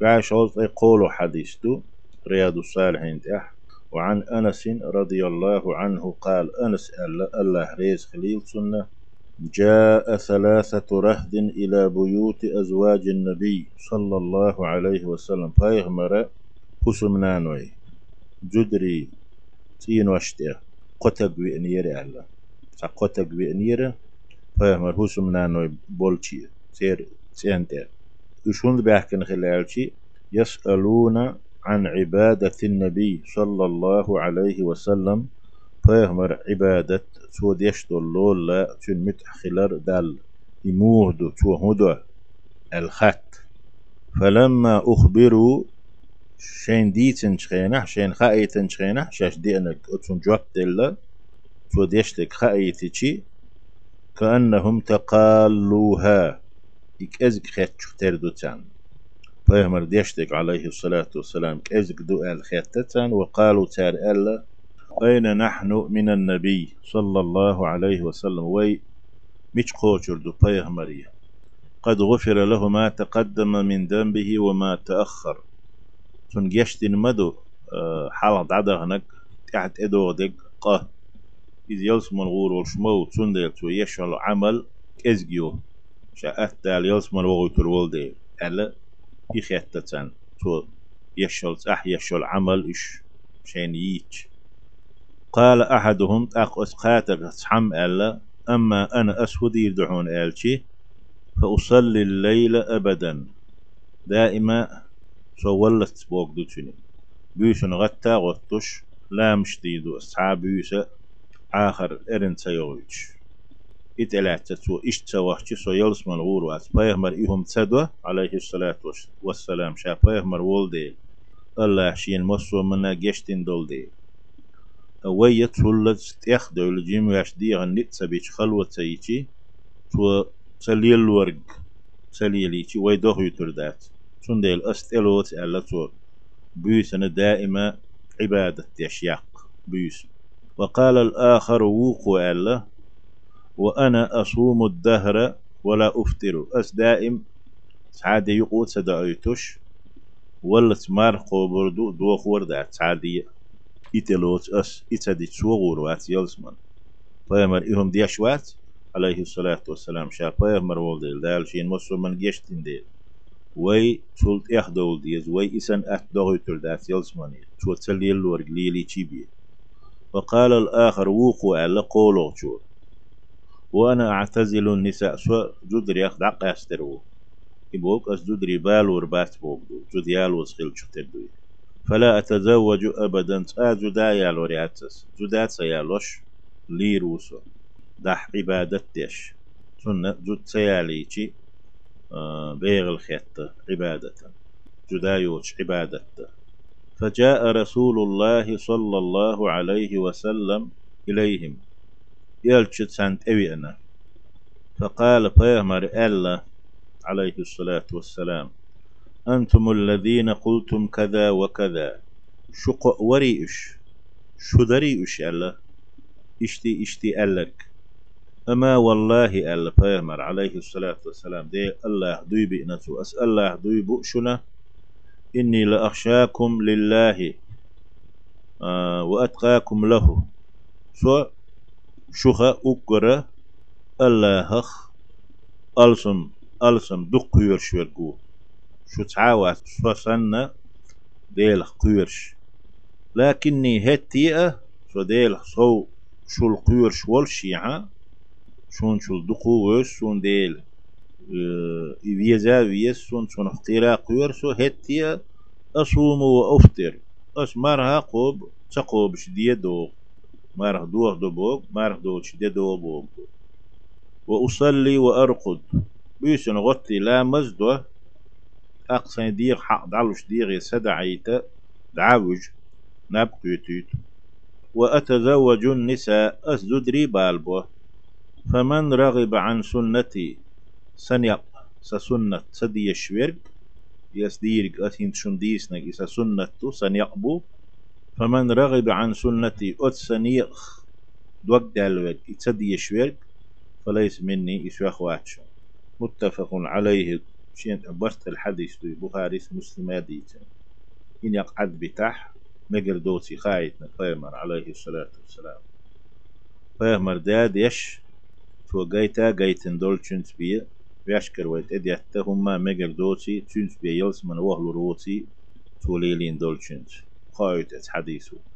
بعشوز يقول حديث رياض الصالحين تح وعن أنس رضي الله عنه قال أنس الله ريز خليل سنة. جاء ثلاثة رهد إلى بيوت أزواج النبي صلى الله عليه وسلم. فايغمر حسمنانوي جدري تين وشتير قتق بإنير الله قتق بإنير فايغمر حسمنانوي بولشي. سير سينتر يشون بيحكن خلالشي يسألون عن عبادة النبي صلى الله عليه وسلم. فيهمر عبادة تو ديشتو لا تون متحخلر دال يموهدو تو هدو الخط. فلما أخبروا شين ديتن شخينة شين خايتن شخينة شاش دينك أتون جواب ديلا تو ديشتك خايتي كأنهم تقالوها. إك أزك خيت تردو تان بيهمر ديشتك عليه الصلاة والسلام كأزك دو آل خيتتان وقالوا تار ألا أين نحن من النبي صلى الله عليه وسلم؟ وي مش قوشر دو بيهمرية قد غفر له ما تقدم من ذنبه وما تأخر. تنجشتن مدو آه، حالة عدا هناك تحت إدو دق قه إذ يلسم الغور والشمو تسندل تو يشعل عمل كزجيو شاءت دال يلسم الوغو ترول دي ألا يخيتتن تو يشعل أح يشعل عمل إش شين ييتش قال أحدهم أق أسقاتك حم ألا أما أنا أسود يدعون آلشي فأصلي الليل أبدا. دائما سولت بوك دوتشني بيشن غتا غطش لا مشديدو أصحاب بيسا آخر إرن سيويش إتلعت تسو إش تسوحش سو يلس من غور واس بيهمر إهم تسدوه عليه الصلاة والسلام. شا بيهمر ولدي. الله شين مصو منا جشتين دول دي ويا تولت تيخ دول جيم واش دي غنيت سبيش خلوة سيتي تو سليل ورق. سليليتي وي دوغ يتردات سنديل أستلوت ألا تو بيسن دائما عبادة يشياق. بيس وقال الآخر ووقو ألا وأنا أصوم الدهر ولا أفطر. أس دائم سعادة يقود سدعيتش ولا تمار قبردو دوخ وردات سعادة إتلوت أس إتدي تسوغور وات يلزمن. فيمر إهم ديشوات عليه الصلاة والسلام شا فيمر ولدل دال شين مصر من جيشتين ديل. وي تولت إخدول ديز وي إسان أتدوغي تردات يلزمني توتسليل ورقليلي تشيبي وقال الآخر ووقو على قولو شو وأنا أعتزل النساء. سو جدري أخد عقا يسترو إبوك أس جدري بال وربات بوكدو جديال وسخيل شتدوي فلا أتزوج أبدا. تا جدا يالوري أتس جدا سيالوش ليروسو دح عبادتش سنة جد سياليشي آه بيغ الخيط عبادة. جدا يوش عبادة فجاء رسول الله صلى الله عليه وسلم إليهم. يلشت سانت أوي أنا فقال فيهمر ألا عليه الصلاة والسلام أنتم الذين قلتم كذا وكذا. شق وريش شو دريش ألا إشتي إشتي ألك. أما والله ألا فيهمر عليه الصلاة والسلام دي الله دوي بئنته أسأل الله دوي بؤشنا. إني لأخشاكم لله آه وأتقاكم له. سو شوخا أقرأ الله ألسم ألسم دق يرشوركو شو تعاوات سوسنة ديل قيرش لكني هتيئة شو ديل صو شو القيرش والشيعة. شون شو الدقوش شون ديل إبيزا ويس شون شون اختيرا قيرش هتيئة أصوم وأفطر. أس مرها قوب تقوب شدية دوغ مرح دوغ دو مرح دو شدية دو بوغ وأصلي وأرقد بيسن غطي لا مزدوه أقصى دير حق دعلوش دير يسدعيت دعوج نبقيتيت وأتزوج النساء أسدري بالبو فمن رغب عن سنتي سنيق سسنة سدي الشويرك يسديرك أثين شنديسنك إسا سنة سنيقبو فمن رغب عن سنتي أت سنيق دوك دالوك إتسدي الشويرك فليس مني إسوا متفق عليه. شين برت الحديث دو بخاري مسلم إن يقعد بتاح مجر دوتي خايتنا فيمر عليه الصلاة والسلام. فيمر داد يش تو جيتا جيتن دول تشنت بي يشكر ويت اديت هما مجر دوتي تشنت بي يلس من وهلو روتي توليلين دول تشنت. خايت حديثه.